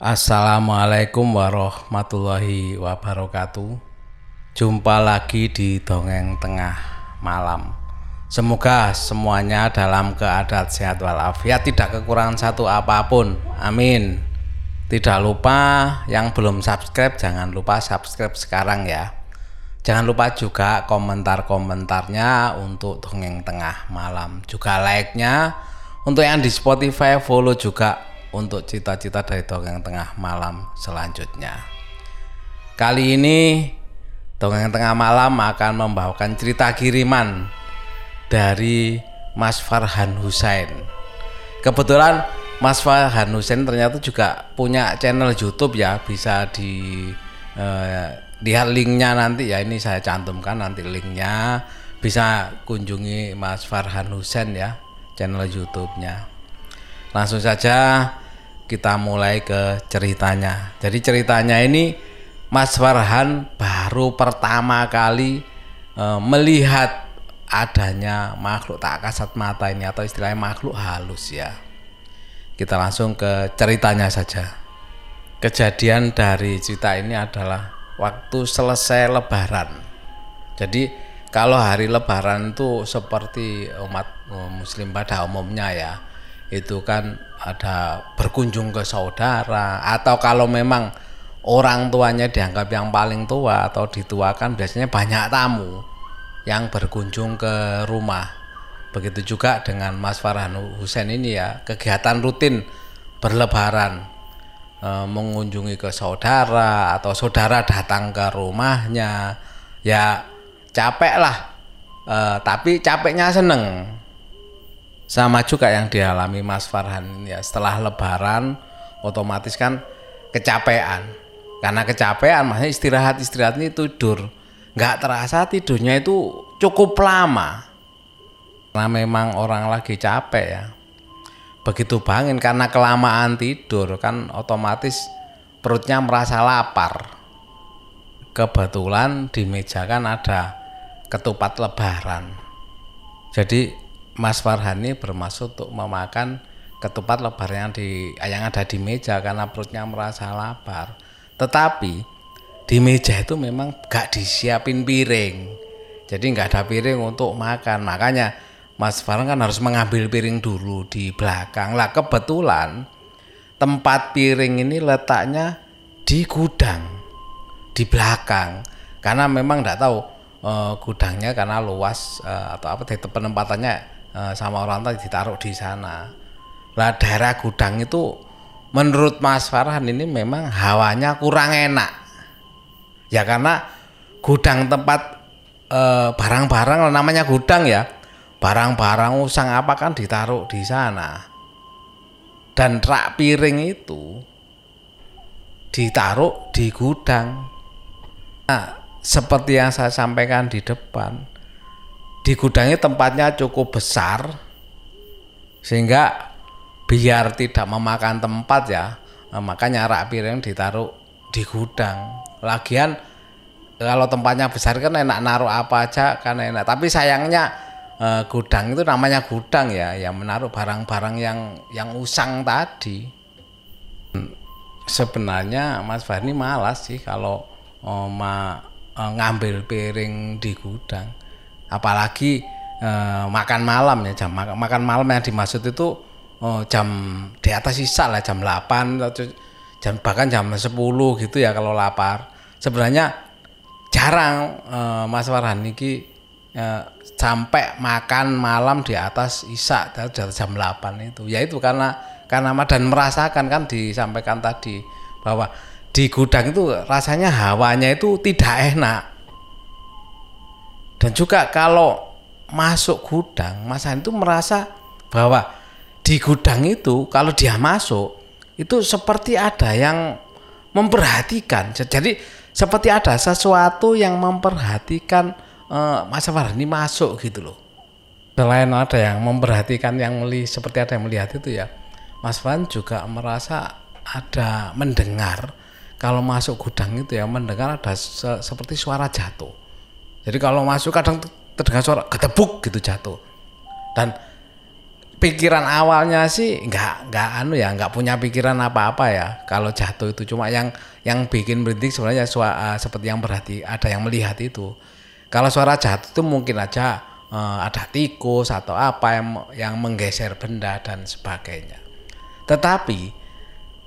Assalamualaikum warahmatullahi wabarakatuh. Jumpa lagi di dongeng tengah malam. Semoga semuanya dalam keadaan sehat walafiat, tidak kekurangan satu apa pun. Amin. Tidak lupa yang belum subscribe, jangan lupa subscribe sekarang ya. Jangan lupa juga komentar-komentarnya untuk dongeng tengah malam. Juga like-nya untuk yang di Spotify follow juga untuk cita-cita dari dongeng tengah malam selanjutnya. Kali ini dongeng tengah malam akan membawakan cerita kiriman dari Mas Farhan Husain. Kebetulan Mas Farhan Husain ternyata juga punya channel YouTube ya, bisa di eh, linknya nanti ya. Ini saya cantumkan nanti linknya. Bisa kunjungi Mas Farhan Husain ya, channel YouTube-nya. Langsung saja kita mulai ke ceritanya. Jadi ceritanya ini Mas Farhan baru pertama kali e, melihat adanya makhluk tak kasat mata ini atau istilahnya makhluk halus ya. Kita langsung ke ceritanya saja. Kejadian dari cerita ini adalah waktu selesai lebaran. Jadi kalau hari lebaran itu seperti umat muslim pada umumnya ya itu kan ada berkunjung ke saudara atau kalau memang orang tuanya dianggap yang paling tua atau dituakan biasanya banyak tamu yang berkunjung ke rumah. Begitu juga dengan Mas Farhan Husain ini ya, kegiatan rutin berlebaran e, mengunjungi ke saudara atau saudara datang ke rumahnya. Ya capek lah. E, tapi capeknya seneng sama juga yang dialami Mas Farhan. Ya setelah lebaran otomatis kan kecapean. Karena kecapean makanya istirahat istirahat ini tidur. Nggak terasa tidurnya itu cukup lama. Karena memang orang lagi capek ya. Begitu bangun karena kelamaan tidur kan otomatis perutnya merasa lapar. Kebetulan di meja kan ada ketupat lebaran. Jadi Mas Farhan ini bermaksud untuk memakan ketupat lebar yang di yang ada di meja karena perutnya merasa lapar. Tetapi di meja itu memang gak disiapin piring. Jadi nggak ada piring untuk makan. Makanya Mas Farhan kan harus mengambil piring dulu di belakang. Lah kebetulan tempat piring ini letaknya di gudang di belakang karena memang tidak tahu uh, gudangnya karena luas uh, atau apa penempatannya Eh, sama orang tua ditaruh di sana. Lah daerah gudang itu menurut Mas Farhan ini memang hawanya kurang enak. Ya karena gudang tempat eh, barang-barang namanya gudang ya. Barang-barang usang apa kan ditaruh di sana. Dan rak piring itu ditaruh di gudang. Nah, seperti yang saya sampaikan di depan, di gudangnya tempatnya cukup besar sehingga biar tidak memakan tempat ya eh, makanya rak piring ditaruh di gudang. Lagian kalau tempatnya besar kan enak naruh apa aja kan enak. Tapi sayangnya eh, gudang itu namanya gudang ya yang menaruh barang-barang yang yang usang tadi. Sebenarnya Mas Fahri malas sih kalau oh, ma, eh, ngambil piring di gudang apalagi eh, makan malam ya jam makan, makan malam yang dimaksud itu oh, jam di atas sisa lah jam 8 atau jam bahkan jam 10 gitu ya kalau lapar. Sebenarnya jarang eh, Mas Farhan ini eh, sampai makan malam di atas isa jam 8 itu. Ya itu karena karena dan merasakan kan disampaikan tadi bahwa di gudang itu rasanya hawanya itu tidak enak dan juga kalau masuk gudang, Mas Hani itu merasa bahwa di gudang itu kalau dia masuk itu seperti ada yang memperhatikan. Jadi seperti ada sesuatu yang memperhatikan uh, Mas ini masuk gitu loh. Selain ada yang memperhatikan yang melihat seperti ada yang melihat itu ya, Mas Farhan juga merasa ada mendengar kalau masuk gudang itu ya mendengar ada se seperti suara jatuh jadi kalau masuk kadang terdengar suara ketebuk gitu jatuh. Dan pikiran awalnya sih nggak nggak anu ya nggak punya pikiran apa-apa ya. Kalau jatuh itu cuma yang yang bikin berhenti sebenarnya suara uh, seperti yang berhati ada yang melihat itu. Kalau suara jatuh itu mungkin aja uh, ada tikus atau apa yang yang menggeser benda dan sebagainya. Tetapi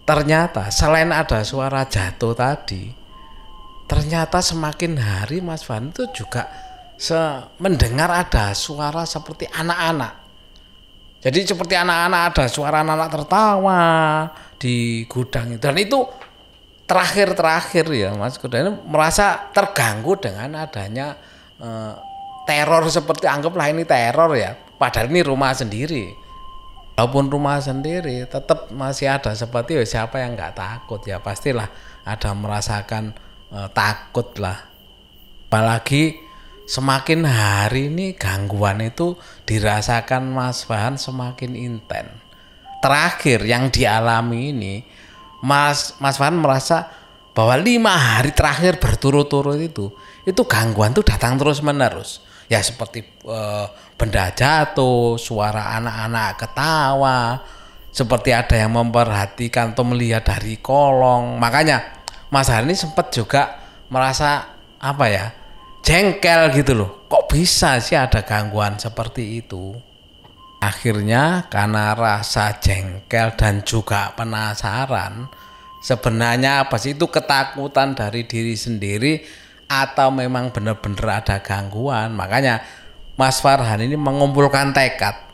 ternyata selain ada suara jatuh tadi ternyata semakin hari Mas Van itu juga mendengar ada suara seperti anak-anak jadi seperti anak-anak ada suara anak-anak tertawa di gudang itu dan itu terakhir-terakhir ya Mas Kuda ini merasa terganggu dengan adanya eh, teror seperti anggaplah ini teror ya. Padahal ini rumah sendiri. Walaupun rumah sendiri tetap masih ada seperti ya, siapa yang nggak takut ya pastilah ada merasakan eh, takut lah. Apalagi semakin hari ini gangguan itu dirasakan Mas Fahan semakin intens. Terakhir yang dialami ini Mas Mas Fahan merasa bahwa lima hari terakhir berturut-turut itu itu gangguan tuh datang terus menerus ya seperti uh, benda jatuh suara anak-anak ketawa seperti ada yang memperhatikan atau melihat dari kolong makanya Mas Hani sempat juga merasa apa ya jengkel gitu loh. Kok bisa sih ada gangguan seperti itu? Akhirnya karena rasa jengkel dan juga penasaran, sebenarnya apa sih itu ketakutan dari diri sendiri atau memang benar-benar ada gangguan? Makanya Mas Farhan ini mengumpulkan tekad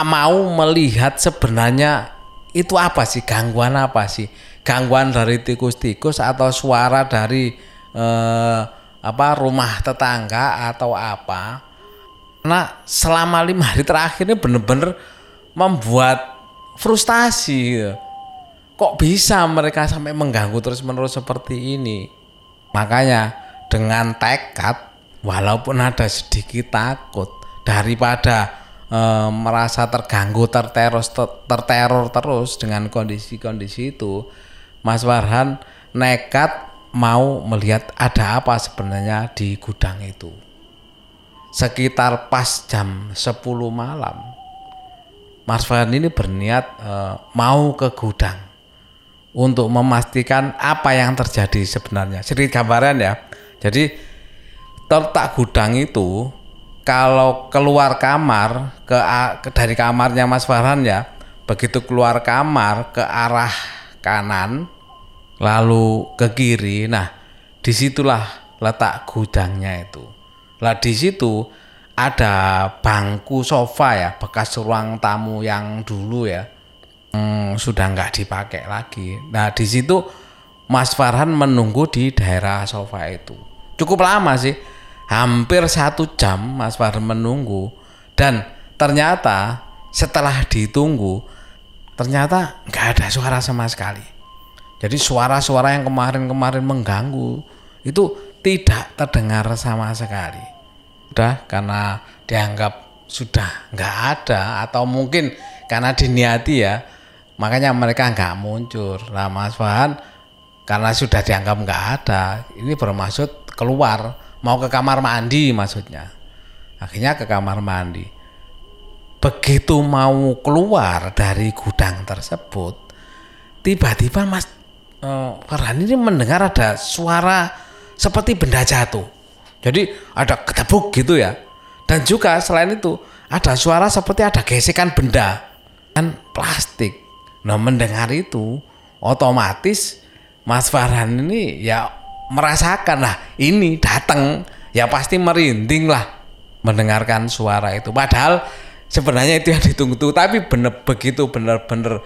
mau melihat sebenarnya itu apa sih gangguan apa sih gangguan dari tikus-tikus atau suara dari eh, apa rumah tetangga atau apa. Nah selama lima hari terakhir ini bener-bener membuat frustasi kok bisa mereka sampai mengganggu terus menerus seperti ini? Makanya dengan tekad walaupun ada sedikit takut daripada e, merasa terganggu terteror terteror terus dengan kondisi-kondisi itu Mas Warhan nekat mau melihat ada apa sebenarnya di gudang itu. Sekitar pas jam 10 malam, Mas Farhan ini berniat e, mau ke gudang untuk memastikan apa yang terjadi sebenarnya. Sedikit gambaran ya. Jadi tertak gudang itu kalau keluar kamar ke, ke dari kamarnya Mas Farhan ya, begitu keluar kamar ke arah kanan lalu ke kiri. Nah, di situlah letak gudangnya itu. Lah di situ ada bangku sofa ya, bekas ruang tamu yang dulu ya, hmm, sudah nggak dipakai lagi. Nah di situ Mas Farhan menunggu di daerah sofa itu. Cukup lama sih, hampir satu jam Mas Farhan menunggu dan ternyata setelah ditunggu ternyata nggak ada suara sama sekali. Jadi suara-suara yang kemarin-kemarin mengganggu itu tidak terdengar sama sekali. Udah karena dianggap sudah nggak ada atau mungkin karena diniati ya makanya mereka nggak muncul. Nah Mas Fahan karena sudah dianggap nggak ada ini bermaksud keluar mau ke kamar mandi maksudnya. Akhirnya ke kamar mandi. Begitu mau keluar dari gudang tersebut, tiba-tiba Mas uh, Farhan ini mendengar ada suara seperti benda jatuh. Jadi ada ketebuk gitu ya. Dan juga selain itu ada suara seperti ada gesekan benda dan plastik. Nah mendengar itu otomatis Mas Farhan ini ya merasakan lah ini datang ya pasti merinding lah mendengarkan suara itu. Padahal sebenarnya itu yang ditunggu tapi bener begitu bener-bener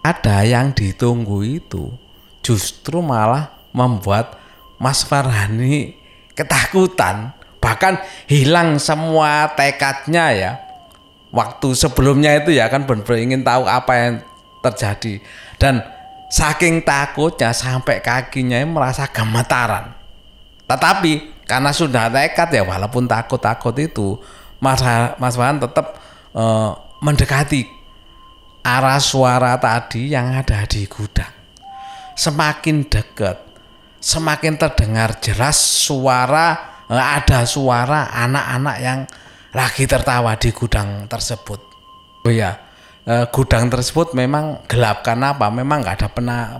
ada yang ditunggu itu justru malah membuat Mas Farhani ketakutan bahkan hilang semua tekadnya ya. Waktu sebelumnya itu ya kan benar-benar ingin tahu apa yang terjadi. Dan saking takutnya sampai kakinya merasa gemetaran. Tetapi karena sudah tekad ya walaupun takut-takut itu Mas Mas Farhan tetap uh, mendekati arah suara tadi yang ada di gudang semakin dekat, semakin terdengar jelas suara eh, ada suara anak-anak yang lagi tertawa di gudang tersebut. Oh ya, eh, gudang tersebut memang gelap karena apa? Memang nggak ada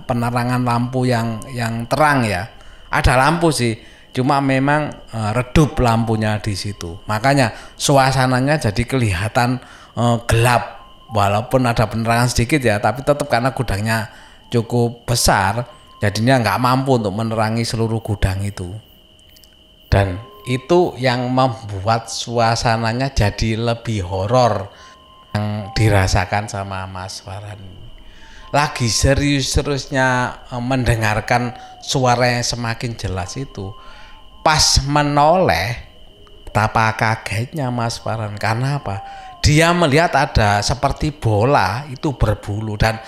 penerangan lampu yang yang terang ya. Ada lampu sih, cuma memang eh, redup lampunya di situ. Makanya suasananya jadi kelihatan eh, gelap walaupun ada penerangan sedikit ya, tapi tetap karena gudangnya cukup besar, jadinya nggak mampu untuk menerangi seluruh gudang itu. Dan itu yang membuat suasananya jadi lebih horor yang dirasakan sama Mas Farhan lagi serius-seriusnya eh, mendengarkan suara yang semakin jelas itu pas menoleh betapa kagetnya Mas Farhan. Karena apa? Dia melihat ada seperti bola itu berbulu dan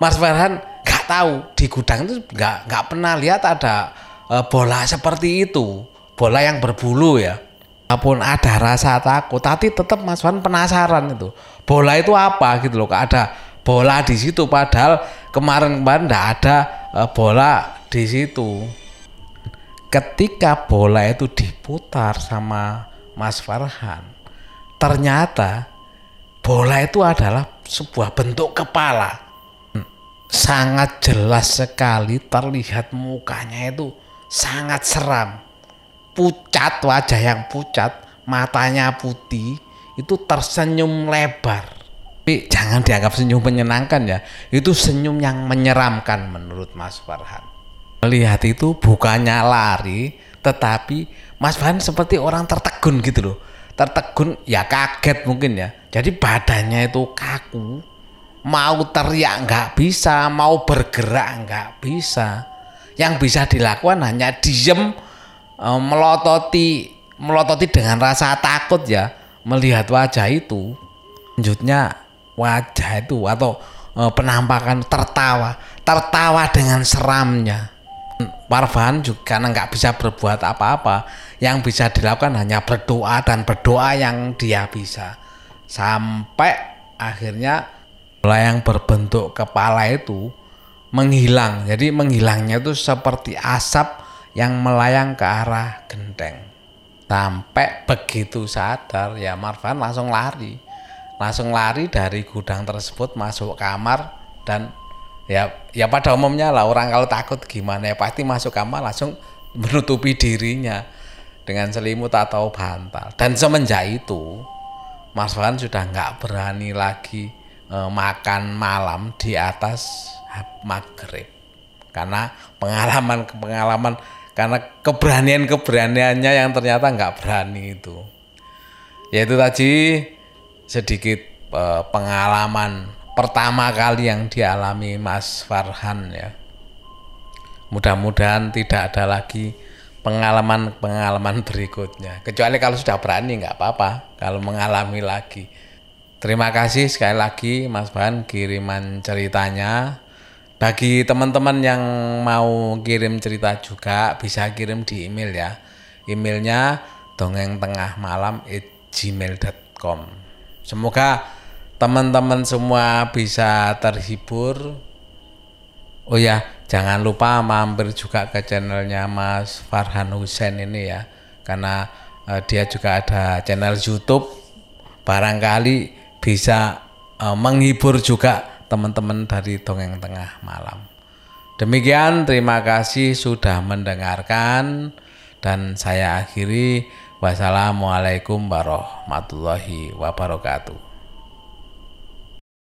Mas Farhan nggak tahu di gudang itu nggak nggak pernah lihat ada uh, bola seperti itu. Bola yang berbulu ya. Apa pun ada rasa takut. Tapi tetap Mas Wan penasaran itu. Bola itu apa gitu loh ada bola di situ. Padahal kemarin-kemarin tidak ada uh, bola di situ ketika bola itu diputar sama Mas Farhan ternyata bola itu adalah sebuah bentuk kepala. Sangat jelas sekali terlihat mukanya itu sangat seram. Pucat wajah yang pucat matanya putih itu tersenyum lebar. Tapi jangan dianggap senyum menyenangkan ya itu senyum yang menyeramkan menurut Mas Farhan melihat itu bukannya lari tetapi Mas Farhan seperti orang tertegun gitu loh. Tertegun ya kaget mungkin ya. Jadi badannya itu kaku mau teriak nggak bisa mau bergerak nggak bisa. Yang bisa dilakukan hanya diem uh, melototi melototi dengan rasa takut ya melihat wajah itu. Lanjutnya wajah itu atau uh, penampakan tertawa tertawa dengan seramnya Parvan juga nggak bisa berbuat apa-apa yang bisa dilakukan hanya berdoa dan berdoa yang dia bisa sampai akhirnya bola yang berbentuk kepala itu menghilang jadi menghilangnya itu seperti asap yang melayang ke arah genteng. Sampai begitu sadar ya Marvan langsung lari. Langsung lari dari gudang tersebut masuk kamar dan ya ya pada umumnya lah orang kalau takut gimana ya pasti masuk kamar langsung menutupi dirinya dengan selimut atau bantal. Dan semenjak itu Mas Farhan sudah nggak berani lagi eh, makan malam di atas maghrib karena pengalaman-pengalaman karena keberanian-keberaniannya yang ternyata nggak berani itu yaitu tadi sedikit uh, pengalaman pertama kali yang dialami Mas Farhan ya. Mudah-mudahan tidak ada lagi pengalaman-pengalaman berikutnya. Kecuali kalau sudah berani nggak apa-apa. Kalau mengalami lagi. Terima kasih sekali lagi Mas Farhan kiriman ceritanya. Bagi teman-teman yang mau kirim cerita juga bisa kirim di email ya. Emailnya dongeng tengah malam gmail.com. Semoga teman-teman semua bisa terhibur. Oh ya, jangan lupa mampir juga ke channelnya Mas Farhan Hussein ini ya, karena uh, dia juga ada channel YouTube. Barangkali bisa uh, menghibur juga teman-teman dari Dongeng Tengah Malam. Demikian, terima kasih sudah mendengarkan dan saya akhiri wassalamualaikum warahmatullahi wabarakatuh.